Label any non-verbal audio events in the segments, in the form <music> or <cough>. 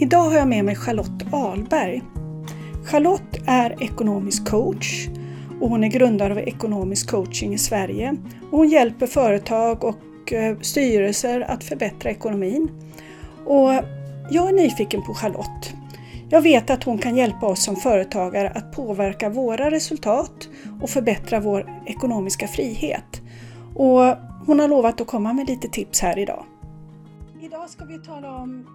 Idag har jag med mig Charlotte Ahlberg. Charlotte är ekonomisk coach och hon är grundare av ekonomisk coaching i Sverige. Och hon hjälper företag och eh, styrelser att förbättra ekonomin. Och jag är nyfiken på Charlotte. Jag vet att hon kan hjälpa oss som företagare att påverka våra resultat och förbättra vår ekonomiska frihet. Och hon har lovat att komma med lite tips här idag. Idag ska vi tala om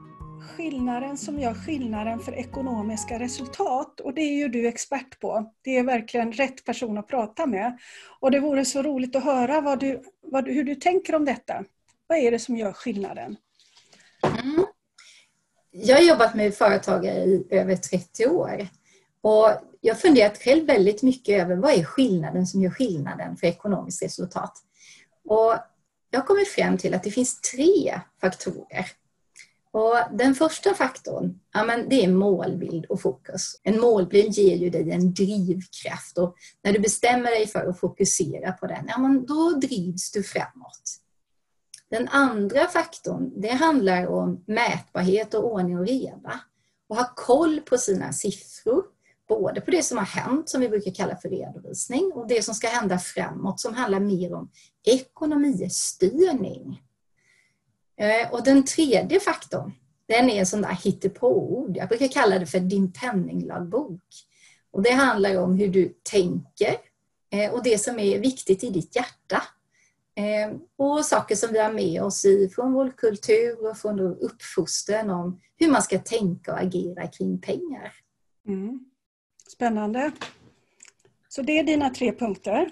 skillnaden som gör skillnaden för ekonomiska resultat och det är ju du expert på. Det är verkligen rätt person att prata med. Och det vore så roligt att höra vad du, vad, hur du tänker om detta. Vad är det som gör skillnaden? Mm. Jag har jobbat med företagare i över 30 år och jag har funderat själv väldigt mycket över vad är skillnaden som gör skillnaden för ekonomiskt resultat. Och jag har kommit fram till att det finns tre faktorer och den första faktorn, ja, men det är målbild och fokus. En målbild ger ju dig en drivkraft och när du bestämmer dig för att fokusera på den, ja, men då drivs du framåt. Den andra faktorn, det handlar om mätbarhet och ordning och reda. Och ha koll på sina siffror, både på det som har hänt, som vi brukar kalla för redovisning, och det som ska hända framåt, som handlar mer om ekonomistyrning. Eh, och den tredje faktorn, den är en sån där hittepåord. Jag brukar kalla det för din penninglagbok. Och det handlar om hur du tänker eh, och det som är viktigt i ditt hjärta. Eh, och saker som vi har med oss från vår kultur och från vår uppfostran om hur man ska tänka och agera kring pengar. Mm. Spännande. Så det är dina tre punkter.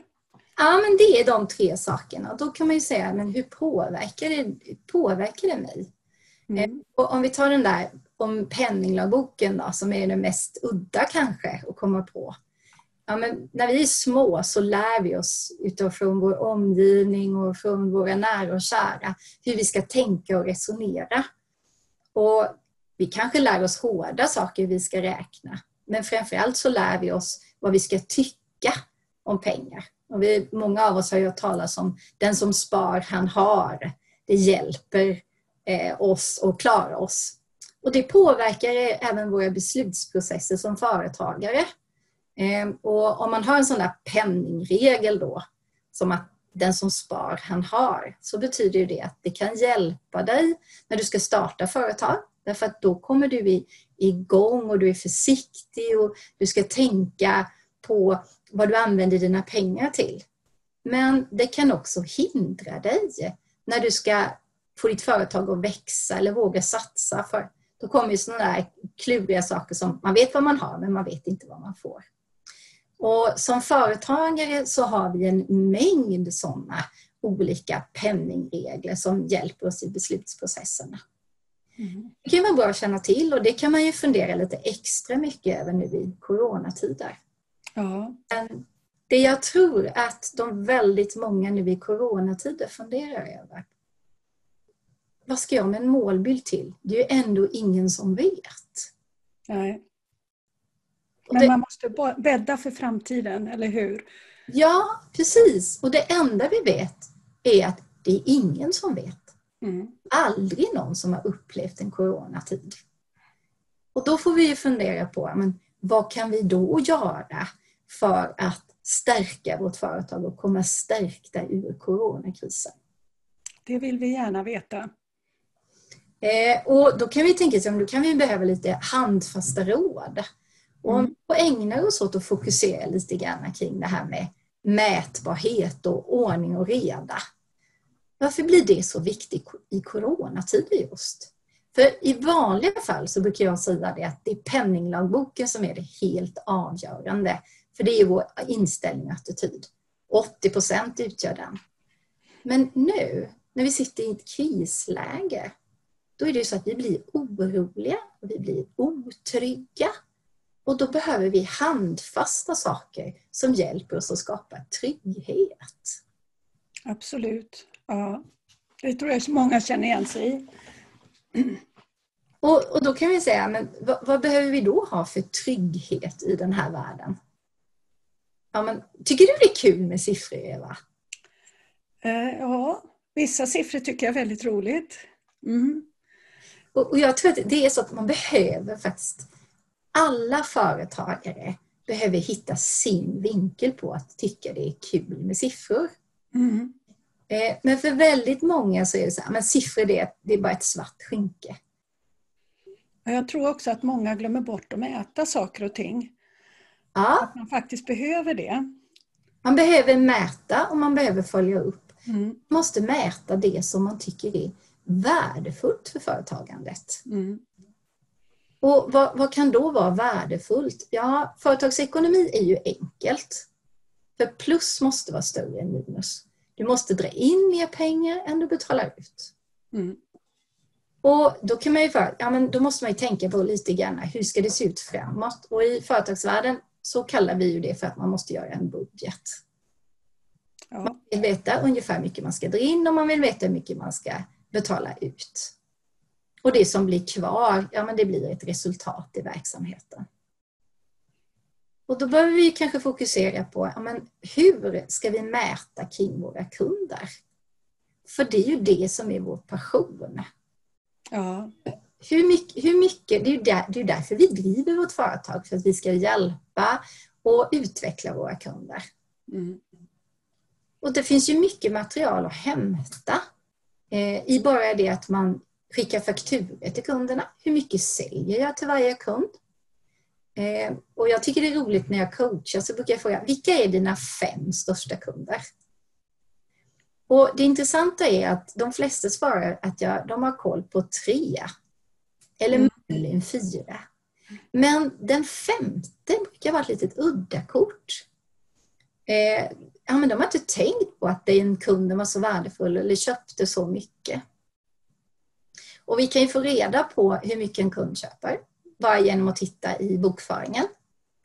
Ja, men det är de tre sakerna. Då kan man ju säga, men hur påverkar det, påverkar det mig? Mm. Eh, och om vi tar den där om penninglagboken då, som är den mest udda kanske att komma på. Ja, men när vi är små så lär vi oss utifrån vår omgivning och från våra nära och kära hur vi ska tänka och resonera. Och vi kanske lär oss hårda saker vi ska räkna. Men framförallt så lär vi oss vad vi ska tycka om pengar. Och vi, många av oss har ju hört talas om den som spar, han har. Det hjälper eh, oss att klara oss. Och det påverkar även våra beslutsprocesser som företagare. Eh, och om man har en sån där penningregel då, som att den som spar, han har, så betyder det att det kan hjälpa dig när du ska starta företag. Därför att då kommer du igång och du är försiktig och du ska tänka på vad du använder dina pengar till. Men det kan också hindra dig när du ska få ditt företag att växa eller våga satsa. För då kommer ju sådana där kluriga saker som man vet vad man har men man vet inte vad man får. Och som företagare så har vi en mängd sådana olika penningregler som hjälper oss i beslutsprocesserna. Mm. Det kan vara bra att känna till och det kan man ju fundera lite extra mycket över nu i coronatider. Ja. Men det jag tror att de väldigt många nu i coronatider funderar över. Vad ska jag med en målbild till? Det är ju ändå ingen som vet. Nej. Men det, man måste bädda för framtiden, eller hur? Ja, precis. Och det enda vi vet är att det är ingen som vet. Mm. Aldrig någon som har upplevt en coronatid. Och då får vi fundera på, men vad kan vi då göra för att stärka vårt företag och komma stärkta ur coronakrisen? Det vill vi gärna veta. Eh, och då kan vi tänka att då kan vi behöva lite handfasta råd. Och mm. ägna oss åt att fokusera lite grann kring det här med mätbarhet och ordning och reda. Varför blir det så viktigt i coronatider just? För i vanliga fall så brukar jag säga det att det är penninglagboken som är det helt avgörande för det är vår inställning och attityd. 80 procent utgör den. Men nu, när vi sitter i ett krisläge, då är det så att vi blir oroliga och vi blir otrygga. Och då behöver vi handfasta saker som hjälper oss att skapa trygghet. Absolut. Ja. Det tror jag många känner igen sig i. Och, och då kan vi säga, men vad, vad, behöver vi då ha för trygghet i den här världen? Ja, men, tycker du det är kul med siffror, Eva? Eh, ja, vissa siffror tycker jag är väldigt roligt. Mm. Och, och jag tror att det är så att man behöver faktiskt, alla företagare behöver hitta sin vinkel på att tycka det är kul med siffror. Mm. Eh, men för väldigt många så är det så här, men siffror det är, det är bara ett svart skynke. Jag tror också att många glömmer bort att mäta saker och ting. Ja, Att man faktiskt behöver det. man behöver mäta och man behöver följa upp. Mm. Man måste mäta det som man tycker är värdefullt för företagandet. Mm. Och vad, vad kan då vara värdefullt? Ja, företagsekonomi är ju enkelt. För plus måste vara större än minus. Du måste dra in mer pengar än du betalar ut. Mm. Och då kan man ju för, ja, men då måste man ju tänka på lite grann hur ska det se ut framåt? Och i företagsvärlden så kallar vi ju det för att man måste göra en budget. Ja. Man vill veta ungefär hur mycket man ska dra in och man vill veta hur mycket man ska betala ut. Och det som blir kvar, ja men det blir ett resultat i verksamheten. Och då behöver vi kanske fokusera på, ja, men hur ska vi mäta kring våra kunder? För det är ju det som är vår passion. Ja. Hur mycket, hur mycket det, är ju där, det är därför vi driver vårt företag, för att vi ska hjälpa och utveckla våra kunder. Mm. Och det finns ju mycket material att hämta eh, i bara det att man skickar fakturor till kunderna. Hur mycket säljer jag till varje kund? Eh, och jag tycker det är roligt när jag coachar så brukar jag fråga, vilka är dina fem största kunder? Och det intressanta är att de flesta svarar att jag, de har koll på tre. Eller Mm. möjligen fyra. Men den femte brukar vara ett litet udda kort. Eh, ja, men de har inte tänkt på att den kunden var så värdefull eller köpte så mycket. Och vi kan ju få reda på hur mycket en kund köper bara genom att titta i bokföringen.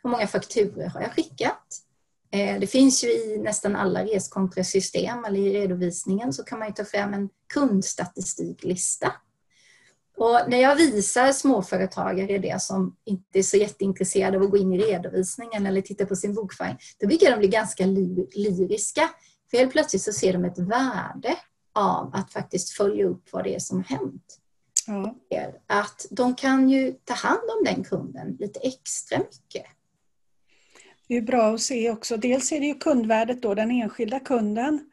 Hur många fakturor har jag skickat? Eh, Det finns ju i nästan alla reskontrasystem eller i redovisningen så kan man ju ta fram en kundstatistiklista. Och när jag visar småföretagare det som inte är så jätteintresserade av att gå in i redovisningen eller titta på sin bokföring, då brukar de bli ganska ly- lyriska. För helt plötsligt så ser de ett värde av att faktiskt följa upp vad det är som har hänt. Är Att de kan ju ta hand om den kunden lite extra mycket. Det är bra att se också. Dels är det ju kundvärdet då, den enskilda kunden.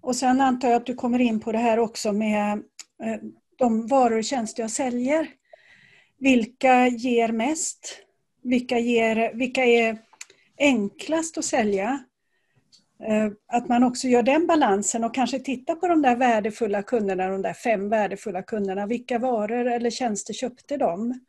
Och sen antar jag att du kommer in på det här också med eh, de varor och tjänster jag säljer. Vilka ger mest? Vilka, ger, vilka är enklast att sälja? Eh, Att man också gör den balansen och kanske tittar på de där värdefulla kunderna, de där fem värdefulla kunderna. Vilka varor eller tjänster köpte de?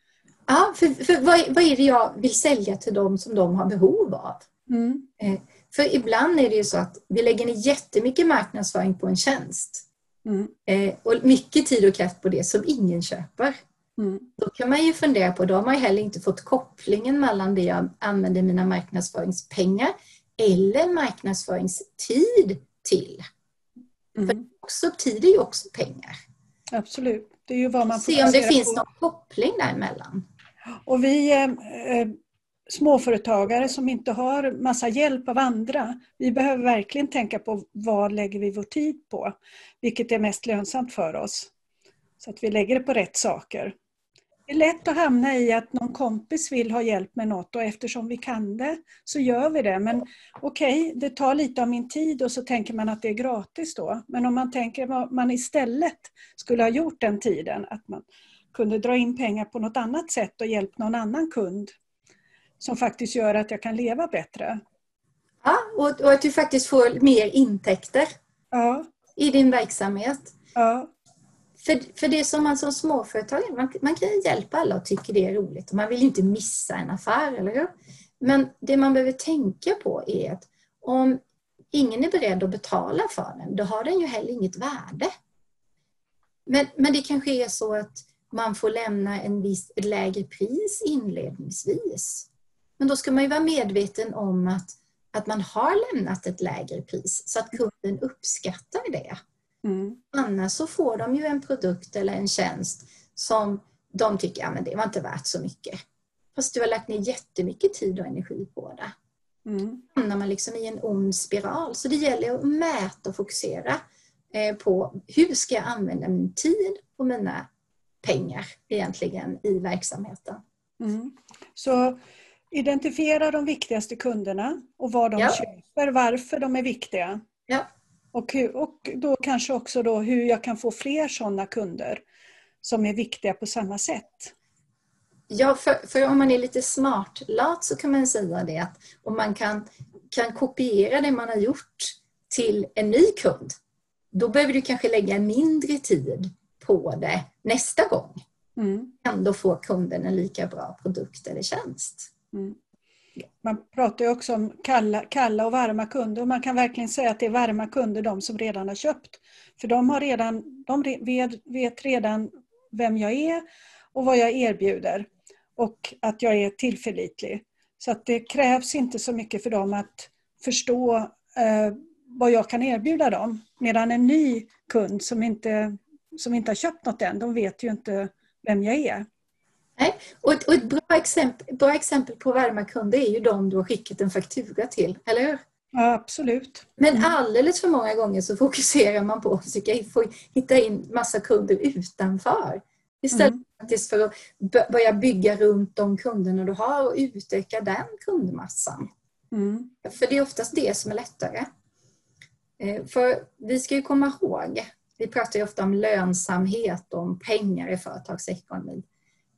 Ja, för, för vad, vad är det jag vill sälja till dem som de har behov av? Mm. Eh, För ibland är det ju så att vi lägger ner jättemycket marknadsföring på en tjänst. Mm. Eh, Och mycket tid och kraft på det som ingen köper. Mm. Då kan man ju fundera på, då har man ju heller inte fått kopplingen mellan det jag använder mina marknadsföringspengar eller marknadsföringstid till. Mm. Också, tid är ju också pengar. Absolut. Det är ju vad man Se om det finns på. någon koppling däremellan. Och vi eh, eh, småföretagare som inte har massa hjälp av andra, vi behöver verkligen tänka på vad lägger vi vår tid på? Vilket är mest lönsamt för oss? Så att vi lägger det på rätt saker. Det är lätt att hamna i att någon kompis vill ha hjälp med något och eftersom vi kan det så gör vi det. Men okej, okay, det tar lite av min tid och så tänker man att det är gratis då. Men om man tänker vad man istället skulle ha gjort den tiden, att man kunde dra in pengar på något annat sätt och hjälpt någon annan kund som faktiskt gör att jag kan leva bättre. Ja, och, och att du faktiskt får mer intäkter Ja, i din verksamhet. ja, För, för det som man som småföretagare, man, man kan hjälpa alla och tycker det är roligt. Och man vill ju inte missa en affär, eller hur? Men det man behöver tänka på är att om ingen är beredd att betala för den, då har den ju heller inget värde. Men, men det kanske är så att man får lämna en viss ett lägre pris inledningsvis. Men då ska man ju vara medveten om att, att man har lämnat ett lägre pris så att kunden uppskattar det. mm, Annars så får de ju en produkt eller en tjänst som de tycker, ja men det var inte värt så mycket. Fast du har lagt ner jättemycket tid och energi på det. mm, hamnar man liksom i en ond spiral. Så det gäller att mäta och fokusera eh, på hur ska jag använda min tid och mina pengar egentligen i verksamheten. Mm. Så identifiera de viktigaste kunderna och vad de ja. köper, varför de är viktiga. Ja. Och, och då kanske också då hur jag kan få fler sådana kunder som är viktiga på samma sätt. Ja, för, för om man är lite smart lat så kan man säga det att om man kan, kan kopiera det man har gjort till en ny kund, då behöver du kanske lägga mindre tid på det nästa gång. Mm. Ändå får kunden en lika bra produkt eller tjänst. Mm. Man pratar ju också om kalla, kalla och varma kunder och man kan verkligen säga att det är varma kunder de som redan har köpt. För de, har redan, de vet, vet redan vem jag är och vad jag erbjuder och att jag är tillförlitlig. Så att det krävs inte så mycket för dem att förstå eh, vad jag kan erbjuda dem. Medan en ny kund som inte, som inte har köpt något än, de vet ju inte vem jag är. Nej. Och ett, och ett bra, exempel, bra exempel på varma kunder är ju de du har skickat en faktura till, eller hur? Ja, absolut. Men mm. alldeles för många gånger så fokuserar man på att försöka hitta in massa kunder utanför. Istället mm. för att börja bygga runt de kunderna du har och utöka den kundmassan. Mm. För det är oftast det som är lättare. Eh, för vi ska ju komma ihåg, vi pratar ju ofta om lönsamhet och om pengar i företagsekonomi.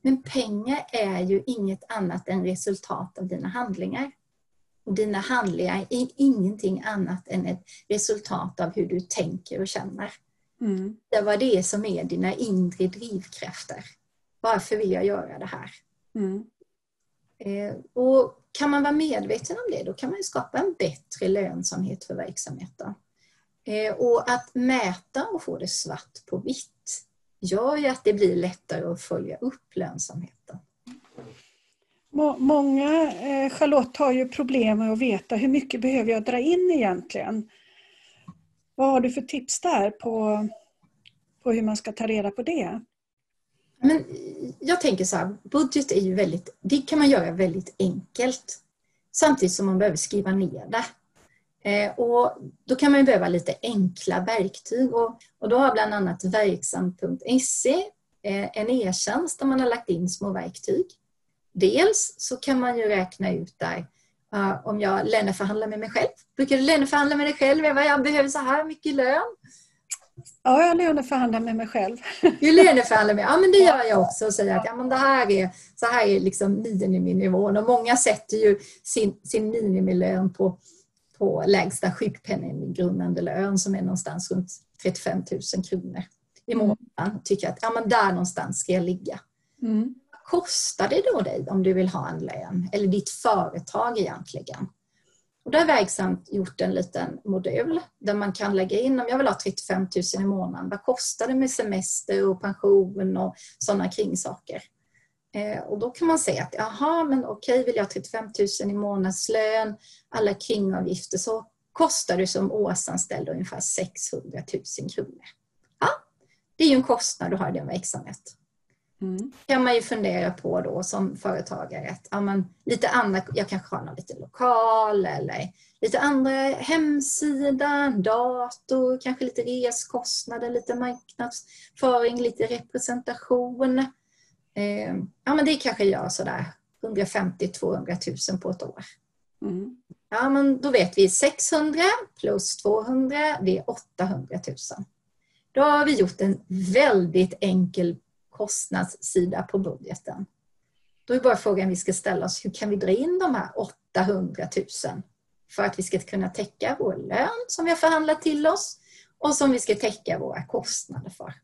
Men pengar är ju inget annat än resultat av dina handlingar. Och dina handlingar är ingenting annat än ett resultat av hur du tänker och känner. Mm. Det var det som är dina inre drivkrafter. Varför vill jag göra det här? Mm. Eh, och kan man vara medveten om det, då kan man skapa en bättre lönsamhet för verksamheten. Eh, och att mäta och få det svart på vitt gör ju att det blir lättare att följa upp lönsamheten. Många, eh, Charlotte, har ju problem med att veta hur mycket behöver jag dra in egentligen? Vad har du för tips där på, på hur man ska ta reda på det? Men jag tänker så här, budget är ju väldigt, det kan man göra väldigt enkelt. Samtidigt som man behöver skriva ner det. Eh, och då kan man behöva lite enkla verktyg och, och då har bland annat verksam.se eh, en e-tjänst där man har lagt in små verktyg. Dels så kan man ju räkna ut där uh, om jag löneförhandlar med mig själv. Brukar du löneförhandla med dig själv Eva? Jag behöver så här mycket lön. Ja, jag löneförhandlar med mig själv. <laughs> Du löneförhandlar med Ja, men det gör jag också och säger att ja, men det här är, så här är liksom miniminivån. Och många sätter ju sin, sin minimilön på på lägsta sjukpenninggrundande lön som är någonstans runt 35 000 kronor i mm. månaden. Tycker att ja, men där någonstans ska jag ligga. Mm. Vad kostar det då dig om du vill ha en lön? Eller ditt företag egentligen? Och där har Verksamt gjort en liten modul där man kan lägga in om jag vill ha 35 000 i månaden. Vad kostar det med semester och pension och sådana kringsaker? Eh, och då kan man säga att jaha, men okej, vill jag ha 35 000 i månadslön, alla kringavgifter, så kostar det som årsanställd ungefär 600 000 kronor. Ja, det är ju en kostnad du har i din verksamhet. Mm. kan man ju fundera på då som företagare att ja, men, lite annat, jag kanske har någon liten lokal eller lite andra hemsida, dator, kanske lite reskostnader, lite marknadsföring, lite representation. Eh, ja, men det kanske gör sådär 150-200 000 på ett år. Mm. Ja, men då vet vi 600 plus 200, det är 800 000. Då har vi gjort en väldigt enkel kostnadssida på budgeten. Då är bara frågan vi ska ställa oss, hur kan vi dra in de här 800 000 för att vi ska kunna täcka vår lön som vi har förhandlat till oss och som vi ska täcka våra kostnader för.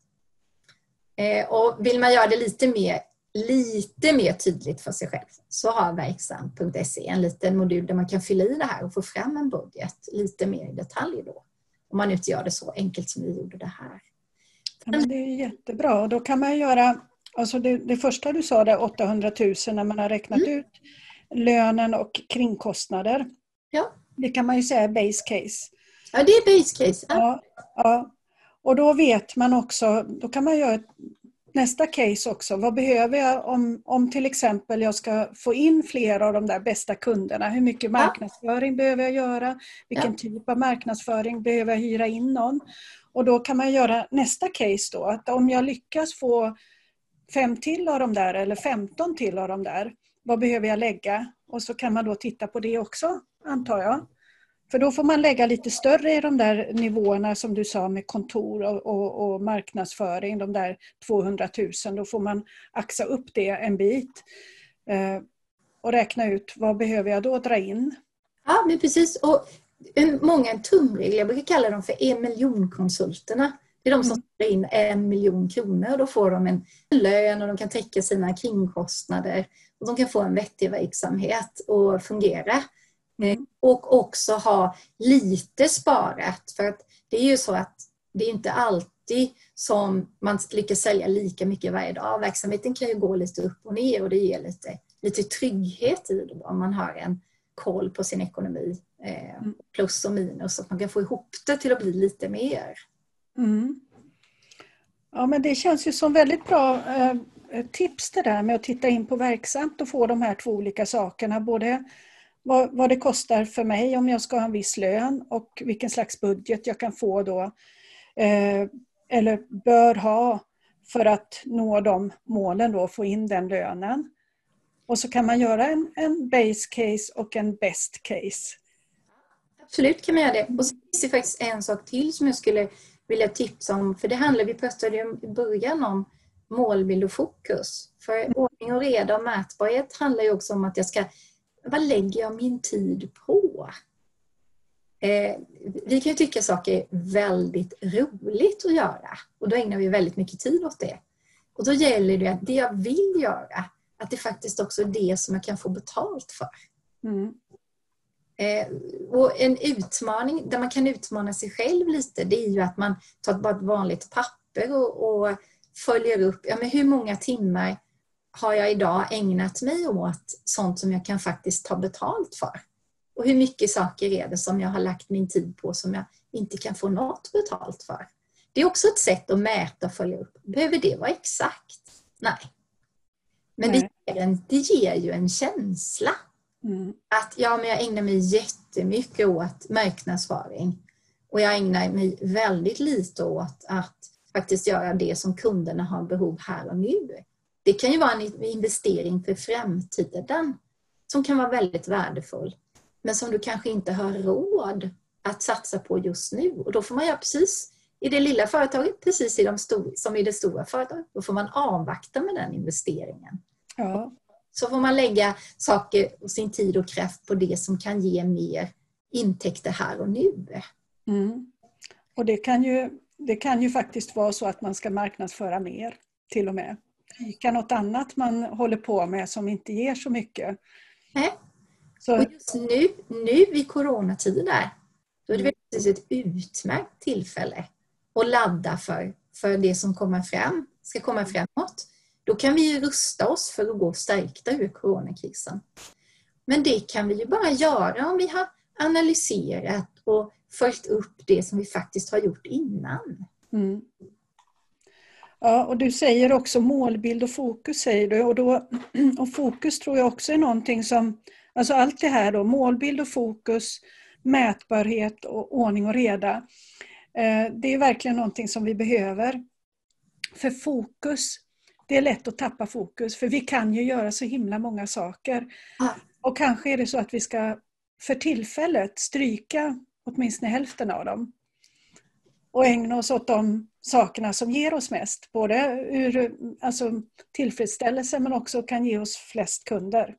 Eh, och vill man göra det lite mer, lite mer tydligt för sig själv så har verksam.se en liten modul där man kan fylla i det här och få fram en budget lite mer i detalj då. Om man inte gör det så enkelt som vi gjorde det här. Ja, det är jättebra och då kan man göra, alltså det, det första du sa där 800 000 när man har räknat mm. ut lönen och kringkostnader. Ja. Det kan man ju säga är base case. Ja, det är base case. Ja. ja. Och då vet man också, då kan man göra nästa case också. Vad behöver jag om, om till exempel jag ska få in fler av de där bästa kunderna? Hur mycket marknadsföring ja. behöver jag göra? Vilken ja. typ av marknadsföring behöver jag hyra in någon? Och då kan man göra nästa case då, att om jag lyckas få fem till av de där eller 15 till av de där. Vad behöver jag lägga? Och så kan man då titta på det också, antar jag. För då får man lägga lite större i de där nivåerna som du sa med kontor och, och, och marknadsföring, de där 200 000. Då får man axa upp det en bit eh, och räkna ut vad behöver jag då dra in. Ja, men precis. Och många tumregler, jag brukar kalla dem för en miljonkonsulterna. Det är de som tar mm. in en miljon kronor och då får de en lön och de kan täcka sina kringkostnader och de kan få en vettig verksamhet och fungera. Mm. Och också ha lite sparat. För att det är ju så att det är inte alltid som man lyckas sälja lika mycket varje dag. Verksamheten kan ju gå lite upp och ner och det ger lite, lite trygghet i det om man har en koll på sin ekonomi. Eh, mm. plus och minus, så att man kan få ihop det till att bli lite mer. Mm. Ja men det känns ju som väldigt bra eh, tips det där med att titta in på verksamt och få de här två olika sakerna. Både vad, vad det kostar för mig om jag ska ha en viss lön och vilken slags budget jag kan få då. Eh, eller bör ha för att nå de målen då, få in den lönen. Och så kan man göra en, en base case och en best case. Absolut kan man göra det. Och så finns det faktiskt en sak till som jag skulle vilja tipsa om. För det handlar, vi pratade ju i början om målbild och fokus. För ordning och reda och mätbarhet handlar ju också om att jag ska, vad lägger jag min tid på? Eh, vi kan ju tycka saker är väldigt roligt att göra och då ägnar vi väldigt mycket tid åt det. Och då gäller det att det jag vill göra, att det faktiskt också är det som jag kan få betalt för. Mm. Eh, och en utmaning där man kan utmana sig själv lite, det är ju att man tar bara ett vanligt papper och, och följer upp, ja, men hur många timmar har jag idag ägnat mig åt sånt som jag kan faktiskt ta betalt för? Och hur mycket saker är det som jag har lagt min tid på som jag inte kan få något betalt för? Det är också ett sätt att mäta och följa upp. Behöver det vara exakt? Nej. Men Det, ger en, det ger ju en känsla. Mm. Att ja, men jag ägnar mig jättemycket åt marknadsföring och jag ägnar mig väldigt lite åt att faktiskt göra det som kunderna har behov här och nu. Det kan ju vara en investering för framtiden som kan vara väldigt värdefull men som du kanske inte har råd att satsa på just nu. Och då får man göra precis i det lilla företaget, precis i de som i det stora företaget. Då får man avvakta med den investeringen. Ja. Så får man lägga saker och sin tid och kraft på det som kan ge mer intäkter här och nu. Mm. Och det kan, ju, det kan ju faktiskt vara så att man ska marknadsföra mer till och med. Vika något annat man håller på med som inte ger så mycket. Nej. Så. Och just nu, nu i coronatider, då är det mm. ett utmärkt tillfälle att ladda för, för det som kommer fram, ska komma framåt. Då kan vi rusta oss för att gå stärkta ur coronakrisen. Men det kan vi ju bara göra om vi har analyserat och följt upp det som vi faktiskt har gjort innan. Mm. Ja, och du säger också målbild och fokus säger du och, då, <clears throat> och fokus tror jag också är någonting som, alltså allt det här då, målbild och fokus, mätbarhet och ordning och reda. Eh, det är verkligen någonting som vi behöver. För fokus, det är lätt att tappa fokus för vi kan ju göra så himla många saker. Och kanske är det så att vi ska för tillfället stryka åtminstone hälften av dem. Och ägna oss åt de sakerna som ger oss mest. Både ur alltså, tillfredsställelse men också kan ge oss flest kunder.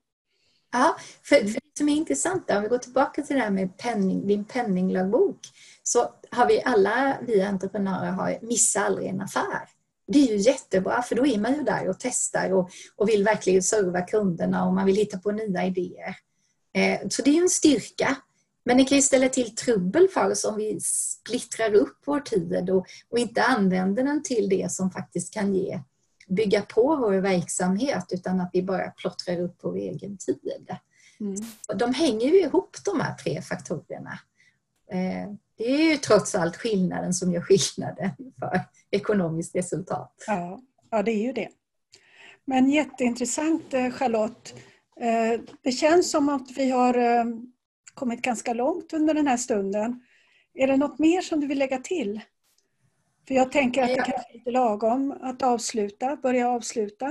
Ja, för, för det som är intressant, om vi går tillbaka till det här med penning, din penninglaggbok, så har vi alla, vi entreprenörer, har missa aldrig en affär. Det är ju jättebra för då är man ju där och testar och, och vill verkligen serva kunderna och man vill hitta på nya idéer. Eh, så det är en styrka. Men det kan ju ställa till trubbel för oss om vi splittrar upp vår tid och, och inte använder den till det som faktiskt kan ge, bygga på vår verksamhet utan att vi bara plottrar upp vår egen tid. Mm. De hänger ju ihop de här tre faktorerna. Eh, det är ju trots allt skillnaden som gör skillnaden för ekonomiskt resultat. Ja, ja det är ju det. Men jätteintressant eh, Charlotte. Eh, det känns som att vi har kommit ganska långt under den här stunden. Är det något mer som du vill lägga till? För jag tänker att det kanske är lite lagom att avsluta, börja avsluta.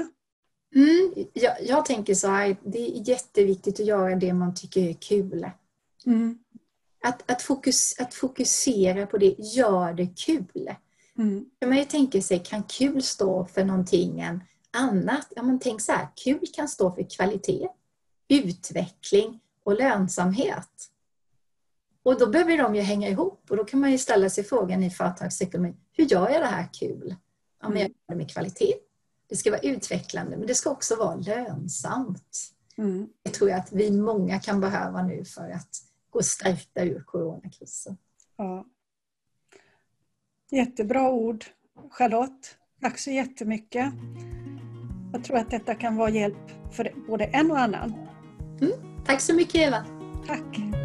Mm, jag, jag tänker så här, det är jätteviktigt att göra det man tycker är kul. Mm. Att, att, fokus, att fokusera på det, gör det kul. Mm. Man ju tänka sig, kan kul stå för någonting annat? Ja, men tänk så här, kul kan stå för kvalitet, utveckling och lönsamhet. Och då behöver de ju hänga ihop och då kan man ju ställa sig frågan i företagsekonomi, hur gör jag det här kul? Ja, men jag gör det med kvalitet. Det ska vara utvecklande men det ska också vara lönsamt. Mm. Det tror jag att vi många kan behöva nu för att gå stärkta ur coronakrisen. Ja. Jättebra ord Charlotte. Tack så jättemycket. Jag tror att detta kan vara hjälp för både en och annan. Mm. Tack så mycket Eva. Tack.